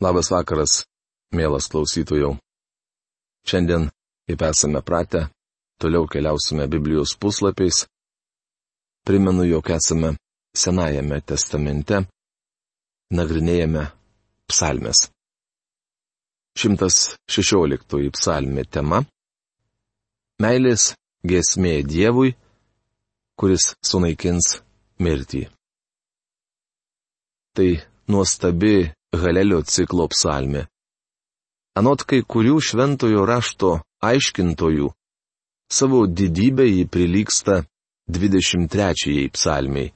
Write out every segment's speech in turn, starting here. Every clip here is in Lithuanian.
Labas vakaras, mielas klausytojų. Šiandien, kaip esame pratę, toliau keliausime Biblijos puslapiais. Primenu, jog esame Senajame testamente, nagrinėjame psalmes. 116 psalmė tema - Meilės gesmė Dievui, kuris sunaikins mirtį. Tai nuostabi Halelio ciklo psalmė. Anot kai kurių šventojo rašto aiškintojų, savo didybę jį prilyksta 23 psalmiai.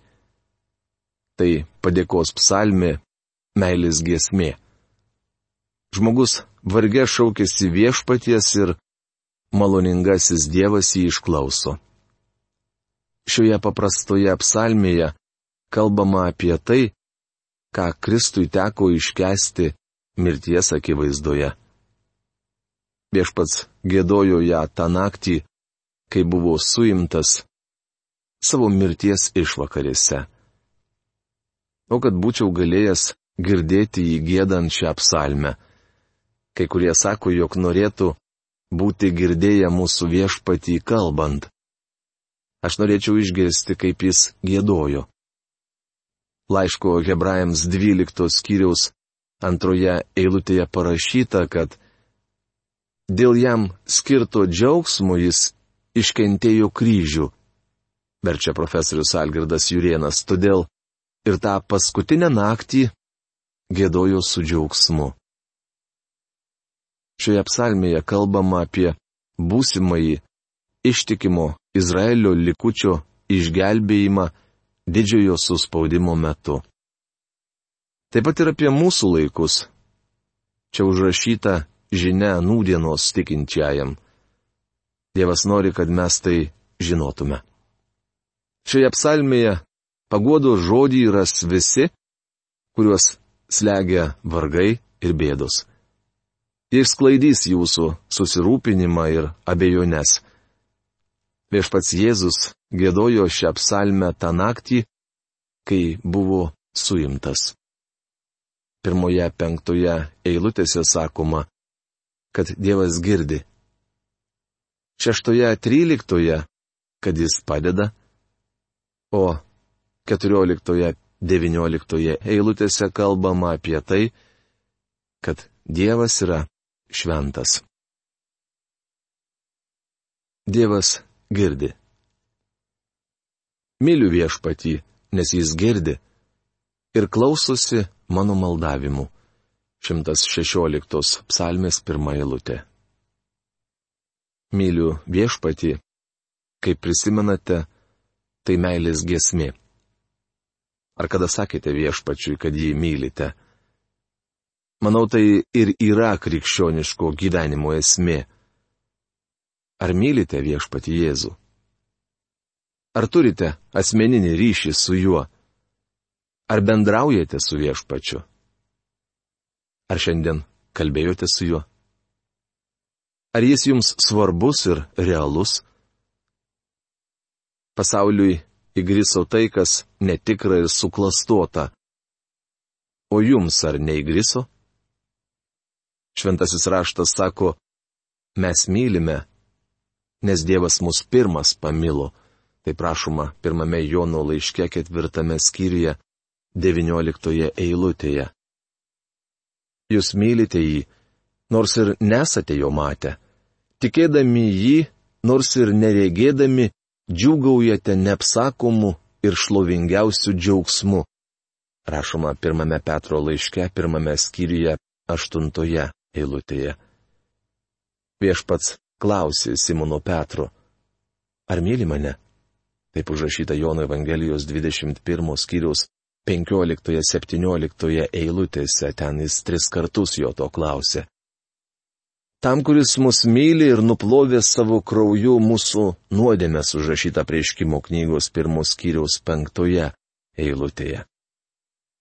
Tai padėkos psalmė, meilės giesmė. Žmogus varge šaukėsi viešpaties ir maloningasis Dievas jį išklauso. Šioje paprastoje psalmėje kalbama apie tai, ką Kristui teko iškesti mirties akivaizdoje. Viešpats gėdojo ją tą naktį, kai buvo suimtas savo mirties išvakarėse. O kad būčiau galėjęs girdėti jį gėdant šią psalmę, kai kurie sako, jog norėtų būti girdėję mūsų viešpatį kalbant. Aš norėčiau išgirsti, kaip jis gėdojo laiško hebrajams 12 skyriaus antroje eilutėje parašyta, kad dėl jam skirto džiaugsmo jis iškentėjo kryžių, verčia profesorius Algirdas Jurienas, todėl ir tą paskutinę naktį gėdojo su džiaugsmu. Šioje psalmėje kalbama apie būsimąjį ištikimo Izraelio likučio išgelbėjimą didžiojo suspaudimo metu. Taip pat ir apie mūsų laikus. Čia užrašyta žinia nūdienos tikinčiajam. Dievas nori, kad mes tai žinotume. Šioje psalmėje paguodo žodį ras visi, kuriuos slegia vargai ir bėdos. Jis sklaidys jūsų susirūpinimą ir abejonės. Viešpats Jėzus gėdojo šią psalmę tą naktį, kai buvo suimtas. Pirmoje penktoje eilutėse sakoma, kad Dievas girdi. Šeštoje tryliktoje, kad Jis padeda, o keturioliktoje devynioliktoje eilutėse kalbama apie tai, kad Dievas yra šventas. Dievas girdi. Myliu viešpatį, nes jis girdi ir klausosi mano maldavimų. 116 psalmės pirmą eilutę. Myliu viešpatį, kaip prisimenate, tai meilės gesmė. Ar kada sakėte viešpačiui, kad jį mylite? Manau, tai ir yra krikščioniško gyvenimo esmė. Ar mylite viešpati Jėzų? Ar turite asmeninį ryšį su juo? Ar bendraujate su viešpačiu? Ar šiandien kalbėjote su juo? Ar jis jums svarbus ir realus? Pasauliui įgriso tai, kas netikra ir suklastota. O jums ar neįgriso? Šventasis raštas sako, mes mylime, nes Dievas mus pirmas pamilo. Tai prašoma pirmame Jono laiške ketvirtame skyriuje, devynioliktoje eilutėje. Jūs mylite jį, nors ir nesate jo matę. Tikėdami jį, nors ir neregėdami, džiūgaujate neapsakomu ir šlovingiausiu džiaugsmu. Rašoma pirmame Petro laiške, pirmame skyriuje, aštuntoje eilutėje. Viešpats klausė Simono Petro, ar myli mane? Taip užrašyta Jono Evangelijos 21 skyriaus 15-17 eilutėse, ten jis tris kartus jo to klausė. Tam, kuris mus myli ir nuplovė savo krauju mūsų nuodėmės užrašyta prieškimo knygos pirmos skyriaus penktoje eilutėje.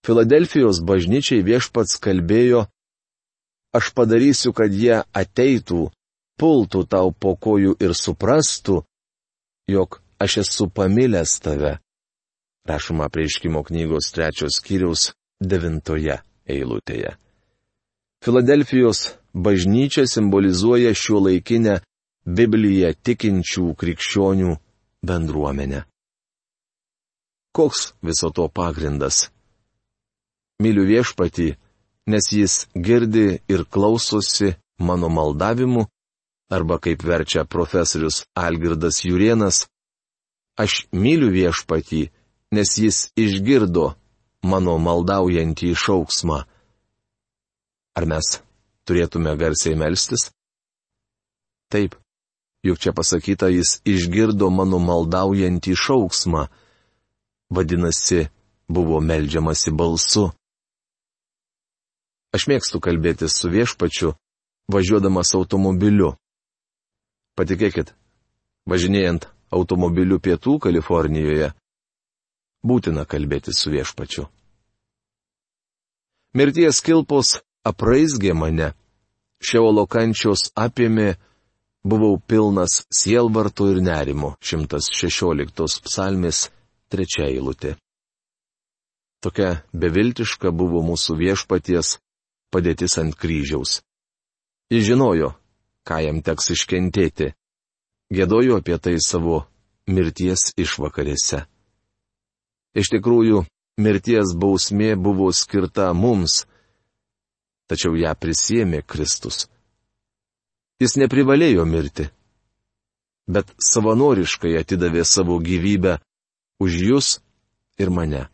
Filadelfijos bažnyčiai viešpats kalbėjo, aš padarysiu, kad jie ateitų pultų tau po kojų ir suprastų, jog aš esu pamilęs tave. Rašoma prieškimo knygos trečios skyriaus devintoje eilutėje. Filadelfijos bažnyčia simbolizuoja šio laikinę Bibliją tikinčių krikščionių bendruomenę. Koks viso to pagrindas? Myliu viešpatį, nes jis girdi ir klausosi mano maldavimu, arba kaip verčia profesorius Algirdas Jurienas, aš myliu viešpatį, nes jis išgirdo mano maldaujantį šauksmą. Ar mes turėtume garsiai melstis? Taip, juk čia pasakyta, jis išgirdo mano maldaujantį šauksmą. Vadinasi, buvo melžiamasi balsu. Aš mėgstu kalbėtis su viešpačiu, važiuodamas automobiliu. Patikėkit, važinėjant automobiliu pietų Kalifornijoje, būtina kalbėti su viešpačiu. Mirties kilpos apraizgė mane, šiolo kančios apėmė, buvau pilnas sielvarto ir nerimo, 116 psalmės trečia eilutė. Tokia beviltiška buvo mūsų viešpaties padėtis ant kryžiaus. Jis žinojo, ką jam teks iškentėti. Gėdoju apie tai savo mirties išvakarėse. Iš tikrųjų, mirties bausmė buvo skirta mums, tačiau ją prisėmė Kristus. Jis neprivalėjo mirti, bet savanoriškai atidavė savo gyvybę už jūs ir mane.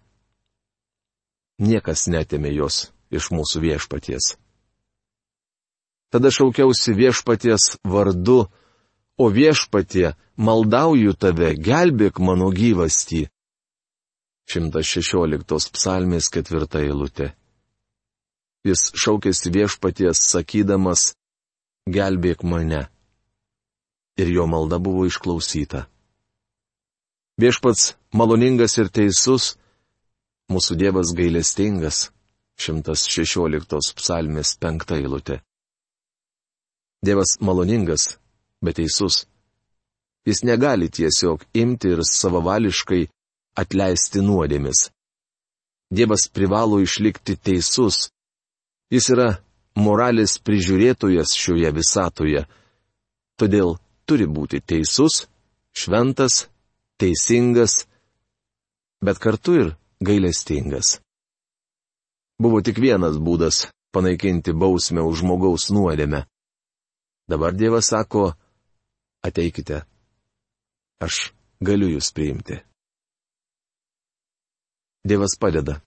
Niekas netėmė jos iš mūsų viešpaties. Tada šaukiausi viešpaties vardu, o viešpatie, maldauju tave, gelbėk mano gyvastį. 116 psalmės ketvirta eilutė. Jis šaukėsi viešpaties sakydamas, gelbėk mane. Ir jo malda buvo išklausyta. Viešpats maloningas ir teisus, mūsų Dievas gailestingas. 116 psalmės penkta eilutė. Dievas maloningas, bet teisus. Jis negali tiesiog imti ir savavališkai atleisti nuodėmis. Dievas privalo išlikti teisus. Jis yra moralės prižiūrėtojas šioje visatoje. Todėl turi būti teisus, šventas, teisingas, bet kartu ir gailestingas. Buvo tik vienas būdas panaikinti bausmę už žmogaus nuodėmę. Dabar Dievas sako, ateikite. Aš galiu jūs priimti. Dievas padeda.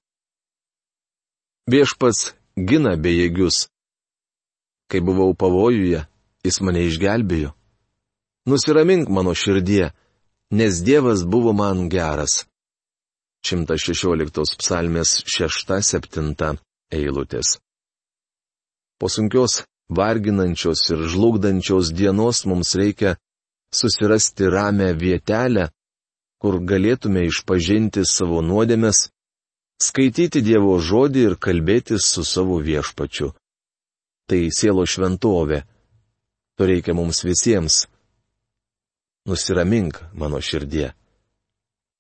Viešpas gina bejėgius. Kai buvau pavojuje, jis mane išgelbėjo. Nusiramink mano širdie, nes Dievas buvo man geras. 116 psalmės 6-7 eilutės. Po sunkios, varginančios ir žlugdančios dienos mums reikia susirasti ramę vietelę, kur galėtume išpažinti savo nuodėmes, skaityti Dievo žodį ir kalbėti su savo viešpačiu. Tai sielo šventovė. To reikia mums visiems. Nusiramink mano širdie.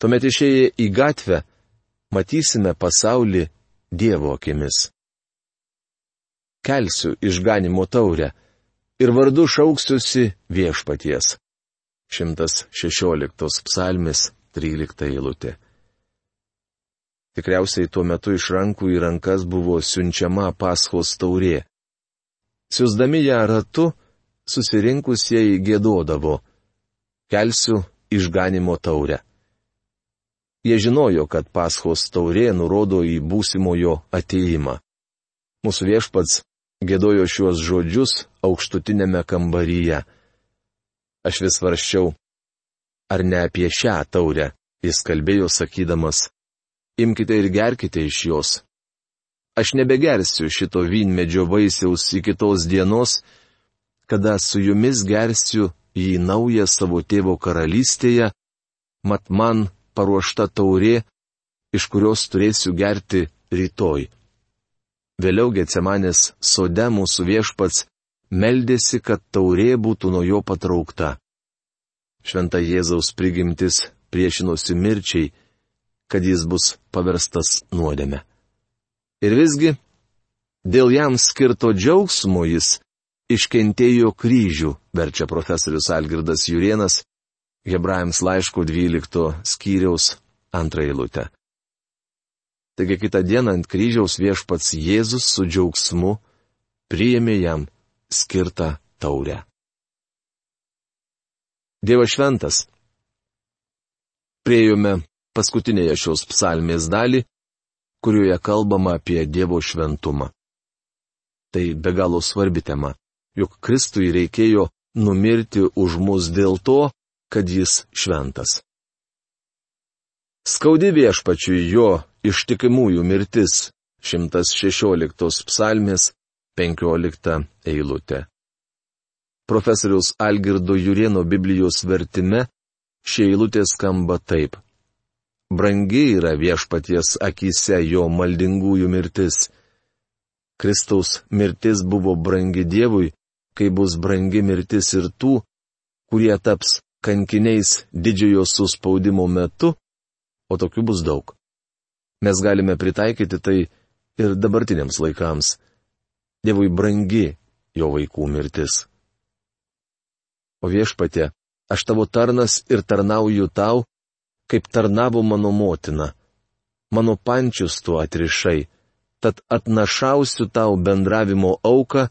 Tuomet išėję į gatvę, matysime pasaulį Dievo akimis. Kelsiu išganimo taurę ir vardu šauksiuosi viešpaties. 116 psalmis 13 eilutė. Tikriausiai tuo metu iš rankų į rankas buvo siunčiama paschos taurė. Siūsdami ją ratu, susirinkusieji gėdodavo. Kelsiu išganimo taurę. Jie žinojo, kad paschos taurė nurodo į būsimojo ateimą. Mūsų viešpats gėdojo šiuos žodžius aukštutinėme kambaryje. Aš vis varščiau, ar ne apie šią taurę jis kalbėjo sakydamas, imkite ir gerkite iš jos. Aš nebegersiu šito vynmedžio vaisiaus iki tos dienos, kada su jumis gersiu į naują savo tėvo karalystėje, mat man paruošta taurė, iš kurios turėsiu gerti rytoj. Vėliau Getsemanės sode mūsų viešpats meldėsi, kad taurė būtų nuo jo patraukta. Šventa Jėzaus prigimtis priešinosi mirčiai, kad jis bus paverstas nuodėme. Ir visgi, dėl jam skirto džiaugsmo jis iškentėjo kryžių, verčia profesorius Algirdas Jurienas, Hebrajams laiško 12 skyriaus antrą eilutę. Taigi kitą dieną ant kryžiaus viešpats Jėzus su džiaugsmu priėmė jam skirtą taurę. Dievas šventas. Priejome paskutinėje šios psalmės dalį, kurioje kalbama apie Dievo šventumą. Tai be galo svarbi tema, juk Kristui reikėjo numirti už mus dėl to, kad jis šventas. Skaudi viešpačiui jo ištikimųjų mirtis 116 psalmės 15 eilutė profesoriaus Algirdo Jurieno Biblijos vertime šie eilutė skamba taip. Brangi yra viešpaties akise jo maldingųjų mirtis. Kristaus mirtis buvo brangi Dievui, kai bus brangi mirtis ir tų, kurie taps kankiniais didžiojo suspaudimo metu, o tokių bus daug. Mes galime pritaikyti tai ir dabartiniams laikams. Dievui brangi jo vaikų mirtis. O viešpatė, aš tavo tarnas ir tarnauju tau, kaip tarnavo mano motina. Mano pančius tu atrišai, tad atnašausiu tau bendravimo auką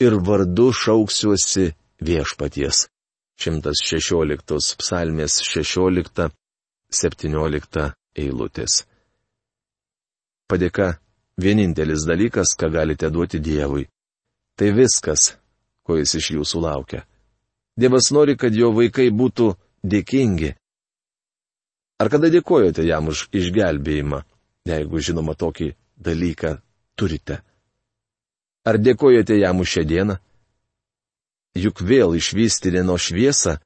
ir vardu šauksiuosi viešpaties. 116 psalmės 16-17 eilutės. Padėka - vienintelis dalykas, ką galite duoti Dievui. Tai viskas, ko jis iš jūsų laukia. Dievas nori, kad jo vaikai būtų dėkingi. Ar kada dėkojote jam už išgelbėjimą, jeigu žinoma tokį dalyką turite? Ar dėkojate jam už šią dieną? Juk vėl išvysti dienos šviesą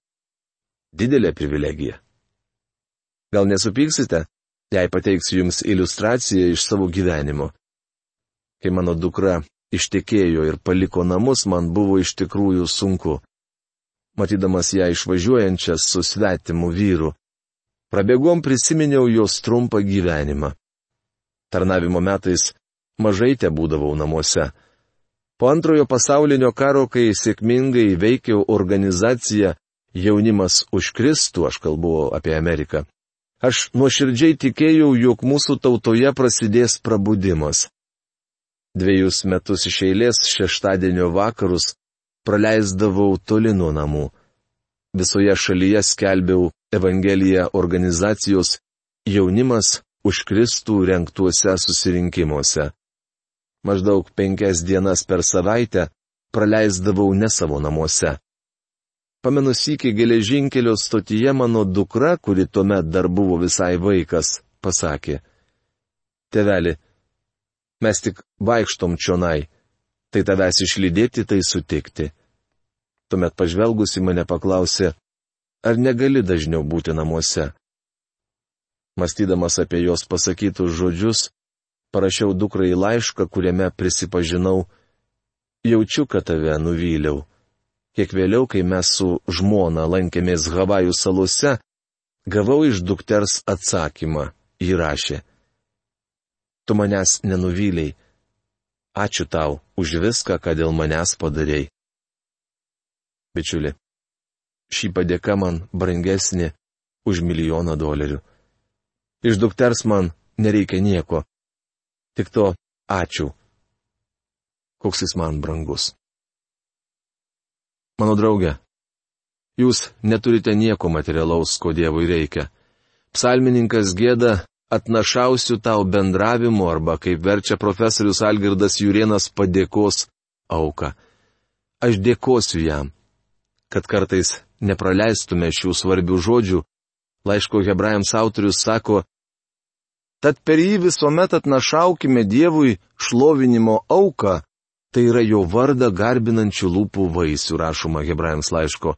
- didelė privilegija. Gal nesupyksite, jei pateiksiu jums iliustraciją iš savo gyvenimo. Kai mano dukra ištekėjo ir paliko namus, man buvo iš tikrųjų sunku matydamas ją išvažiuojančią su svetimu vyru. Prabėgom prisiminiau jos trumpą gyvenimą. Tarnavimo metais mažai te būdavau namuose. Po antrojo pasaulinio karo, kai sėkmingai veikiau organizaciją Jaunimas už Kristų, aš kalbu apie Ameriką, aš nuoširdžiai tikėjau, jog mūsų tautoje prasidės prabudimas. Dviejus metus iš eilės šeštadienio vakarus praleisdavau toli nuo namų. Visoje šalyje skelbiau Evangeliją organizacijos jaunimas už Kristų renktuose susirinkimuose. Maždaug penkias dienas per savaitę praleisdavau ne savo namuose. Pamenu sykį geležinkelio stotyje mano dukra, kuri tuomet dar buvo visai vaikas, pasakė. Teveli, mes tik vaikštom čionai, tai tavęs išlydėti, tai sutikti. Tuomet pažvelgusi mane paklausė, ar negali dažniau būti namuose. Mąstydamas apie jos pasakytus žodžius, parašiau dukrai laišką, kuriame prisipažinau, jaučiu, kad tave nuvyliau. Kiek vėliau, kai mes su žmona lankėmės Havajų salose, gavau iš dukters atsakymą, įrašė. Tu manęs nenuvyliai, Ačiū tau už viską, ką dėl manęs padarėjai. Bičiuli, šį padėka man brangesnė už milijoną dolerių. Iš dukters man nereikia nieko. Tik to ačiū. Koks jis man brangus. Mano draugė, jūs neturite nieko materialaus, ko Dievui reikia. Psalmininkas gėda atnašausiu tau bendravimu arba, kaip verčia profesorius Algirdas Jurienas, padėkos auką. Aš dėkosiu jam, kad kartais nepraleistume šių svarbių žodžių. Laiško hebrajams autorius sako, Tad per jį visuomet atnašaukime Dievui šlovinimo auką, tai yra jo vardą garbinančių lūpų vaisių, rašoma hebrajams laiško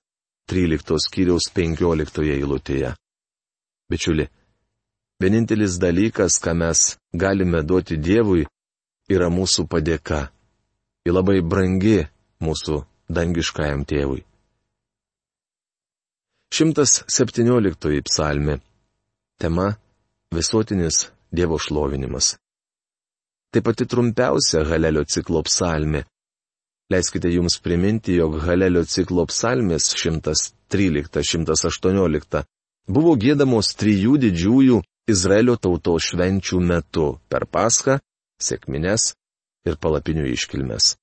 13 skyriaus 15 eilutėje. Bičiuli, Vienintelis dalykas, ką mes galime duoti Dievui, yra mūsų padėka. Ji labai brangi mūsų dangiškajam tėvui. 117 psalmė. Tema - visuotinis Dievo šlovinimas. Tai pati trumpiausia Halelio ciklo psalmė. Leiskite jums priminti, jog Halelio ciklo psalmės 113-118 buvo gėdamos trijų didžiųjų Izraelio tautos švenčių metu - per Paschą, sėkmines ir palapinių iškilmes.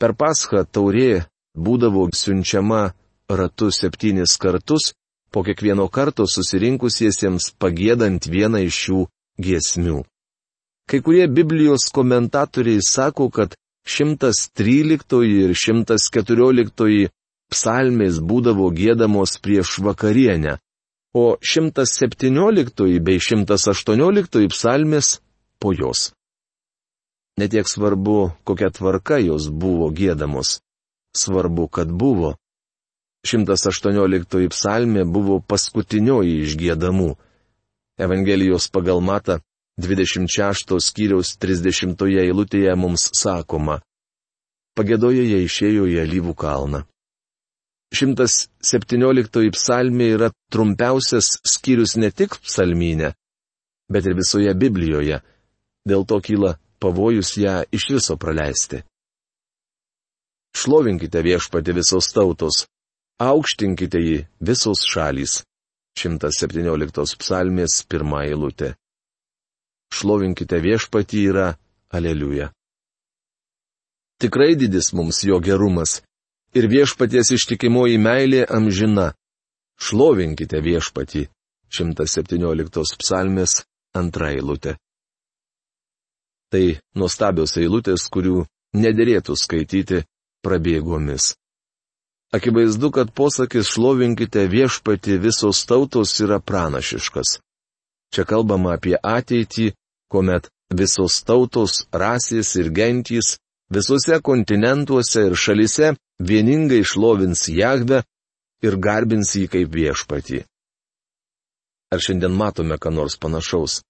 Per Paschą taurė būdavo siunčiama ratu septynis kartus, po kiekvieno karto susirinkusiesiems pagėdant vieną iš šių giesmių. Kai kurie Biblijos komentatoriai sako, kad 113 ir 114 psalmės būdavo gėdamos prieš vakarienę, o 117 bei 118 psalmės po jos. Netiek svarbu, kokia tvarka jos buvo gėdamos. Svarbu, kad buvo. 118 psalmė buvo paskutinioji iš gėdamų. Evangelijos pagal Mata 26 skyriaus 30 eilutėje mums sakoma. Pagėdoje jie išėjo į alyvų kalną. 117 psalmė yra trumpiausias skyrius ne tik psalmynė, bet ir visoje Biblijoje. Dėl to kyla pavojus ją iš viso praleisti. Šlovinkite viešpati visos tautos, aukštinkite jį visos šalys. 117 psalmės pirmą eilutę. Šlovinkite viešpatį yra Aleliuja. Tikrai didis mums jo gerumas ir viešpaties ištikimoji meilė amžina. Šlovinkite viešpatį. 117 psalmės antra eilutė. Tai nuostabios eilutės, kurių nederėtų skaityti prabėgomis. Akivaizdu, kad posakis šlovinkite viešpati visos tautos yra pranašiškas. Čia kalbama apie ateitį, kuomet visos tautos, rasės ir gentys visose kontinentuose ir šalise vieningai šlovins Jahve ir garbins jį kaip viešpatį. Ar šiandien matome ką nors panašaus?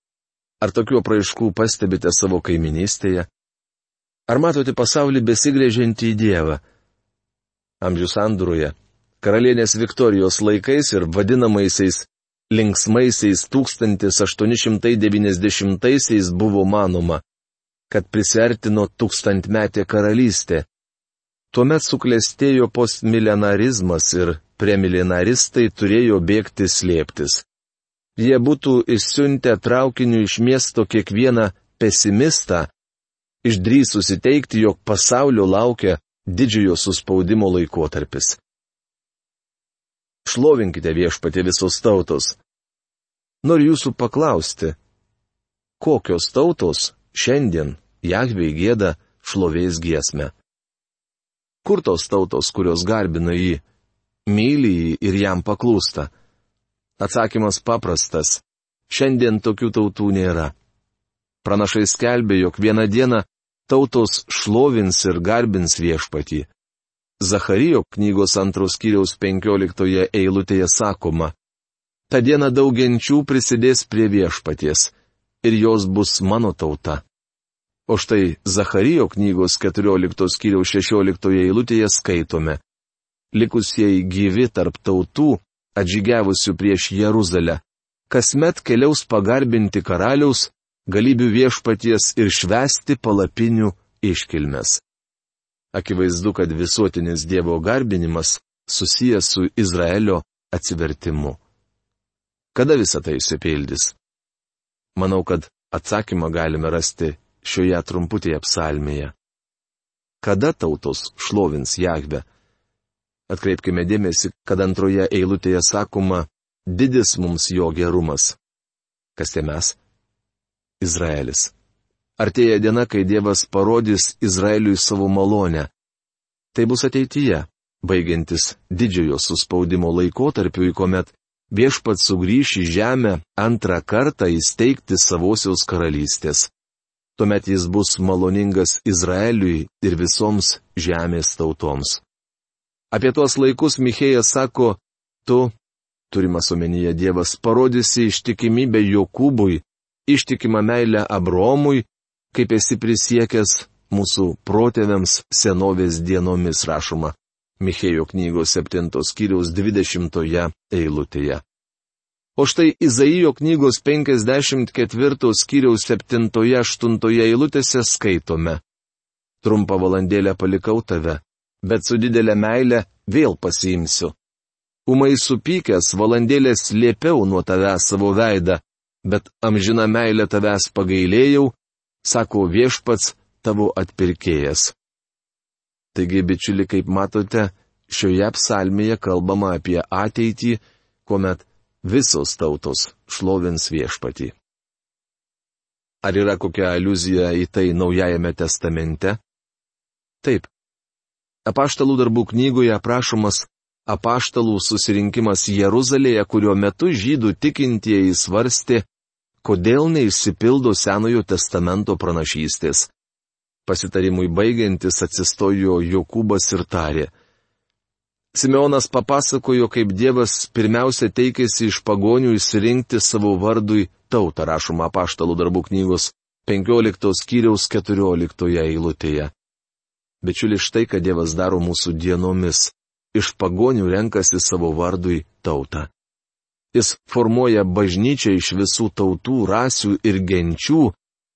Ar tokių apraiškų pastebite savo kaiminystėje? Ar matote pasaulį besigrėžiantį į Dievą? amžių sandūroje, karalienės Viktorijos laikais ir vadinamaisiais linksmaisiais 1890-aisiais buvo manoma, kad prisertino tūkstantmetė karalystė. Tuomet suklestėjo postmilenarizmas ir premilenaristai turėjo bėgti slėptis. Jie būtų išsiuntę traukiniu iš miesto kiekvieną pesimistą, išdrįsusi teikti, jog pasaulio laukia didžiojo suspaudimo laikotarpis. Šlovinkite viešpatė visos tautos. Noriu jūsų paklausti, kokios tautos šiandien Jahvei gėda šlovės giesmę? Kur tos tautos, kurios garbina jį, myli jį ir jam paklūsta? Atsakymas paprastas. Šiandien tokių tautų nėra. Pranašai skelbė, jog vieną dieną tautos šlovins ir garbins viešpatį. Zacharijo knygos antros kiriaus penkioliktoje eilutėje sakoma, Ta diena daug genčių prisidės prie viešpaties ir jos bus mano tauta. O štai Zacharijo knygos 14 skyriaus 16 eilutėje skaitome. Likusieji gyvi tarp tautų, atžygiavusių prieš Jeruzalę, kasmet keliaus pagarbinti karaliaus, galybių viešpaties ir švesti palapinių iškilmes. Akivaizdu, kad visuotinis Dievo garbinimas susijęs su Izraelio atsivertimu. Kada visa tai įsipildys? Manau, kad atsakymą galime rasti šioje trumputėje psalmėje. Kada tautos šlovins Jahve? Atkreipkime dėmesį, kad antroje eilutėje sakoma, didis mums jo gerumas. Kas tai mes? Izraelis. Artėja diena, kai Dievas parodys Izraeliui savo malonę. Tai bus ateityje, baigiantis didžiojo suspaudimo laikotarpiu, kuomet viešpats sugrįš į žemę antrą kartą įsteigti savosios karalystės. Tuomet jis bus maloningas Izraeliui ir visoms žemės tautoms. Apie tuos laikus Michėjas sako, tu, turimas omenyje Dievas, parodysi ištikimybę Jokūbui ištikimą meilę Abromui, kaip esi prisiekęs mūsų protėviams senovės dienomis rašoma Michėjo knygos 7 skyriaus 20 eilutėje. O štai Izaijo knygos 54 skyriaus 7-8 eilutėse skaitome. Trumpą valandėlę palikau tave, bet su didelė meile vėl pasiimsiu. Umai supykęs valandėlės liepiau nuo tavęs savo veidą, bet amžina meilė tavęs pagailėjau, sako viešpats tavo atpirkėjas. Taigi, bičiuli, kaip matote, šioje psalmėje kalbama apie ateitį, kuomet visos tautos šlovins viešpatį. Ar yra kokia aluzija į tai Naujajame testamente? Taip. Apaštalų darbų knygoje aprašomas apaštalų susirinkimas Jeruzalėje, kurio metu žydų tikintieji svarstė, kodėl neišsipildo Senojo testamento pranašystės. Pasitarimui baigiantis atsistojo Jokūbas ir tarė. Simeonas papasakojo, kaip Dievas pirmiausia teikėsi iš pagonių įsirinkti savo vardui tautą, rašoma apaštalų darbų knygos 15 skyriaus 14 eilutėje. Bičiuli štai, ką Dievas daro mūsų dienomis. Iš pagonių renkasi savo vardui tautą. Jis formuoja bažnyčią iš visų tautų, rasių ir genčių,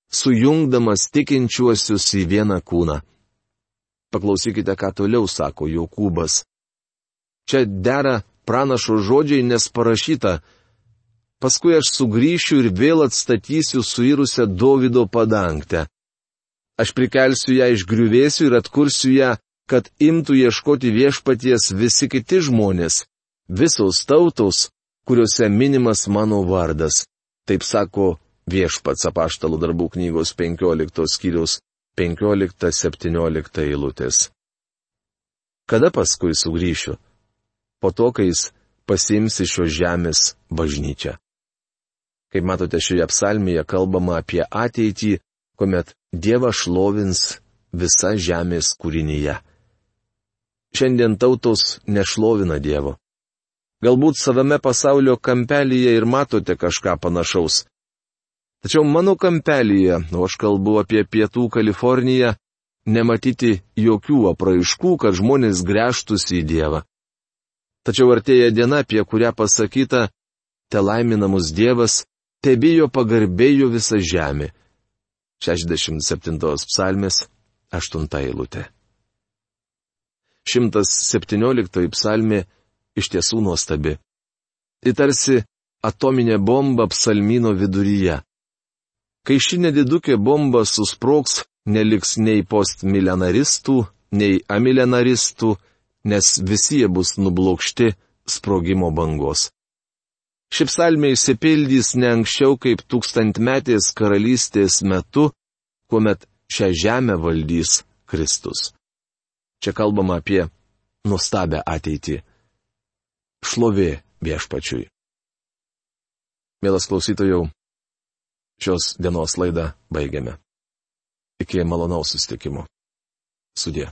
sujungdamas tikinčiuosius į vieną kūną. Paklausykite, ką toliau sako Jokūbas. Čia dera pranašo žodžiai, nes parašyta, paskui aš sugrįšiu ir vėl atstatysiu suirusią Davido padangtę. Aš prikelsiu ją iš griuvėsių ir atkursiu ją, kad imtų ieškoti viešpaties visi kiti žmonės, visos tautos, kuriuose minimas mano vardas. Taip sako viešpats apaštalų darbų knygos 15 skyrius 15-17 eilutės. Kada paskui sugrįšiu? Po to, kai jis pasims iš šios žemės bažnyčią. Kaip matote, šioje psalmėje kalbama apie ateitį, kuomet Dievas šlovins visa žemės kūrinyje. Šiandien tautos nešlovina Dievo. Galbūt savame pasaulio kampelyje ir matote kažką panašaus. Tačiau mano kampelyje, o aš kalbu apie pietų Kaliforniją, nematyti jokių apraiškų, kad žmonės grėžtųsi į Dievą. Tačiau artėja diena, apie kurią pasakyta, te laiminamus Dievas, te bijo pagarbėjo visą žemę. 67 psalmės, 8 eilutė. 117 psalmė iš tiesų nuostabi. Tai tarsi atominė bomba psalmino viduryje. Kai ši nedidukė bomba susproks, neliks nei postmilenaristų, nei amilenaristų, nes visi jie bus nublokšti sprogimo bangos. Ši psalmė įsipildys ne anksčiau kaip tūkstantmetės karalystės metu, kuomet šią žemę valdys Kristus. Čia kalbama apie nuostabę ateitį šlovė viešpačiui. Mielas klausytojau, šios dienos laidą baigiame. Iki malonaus sustikimo. Sudė.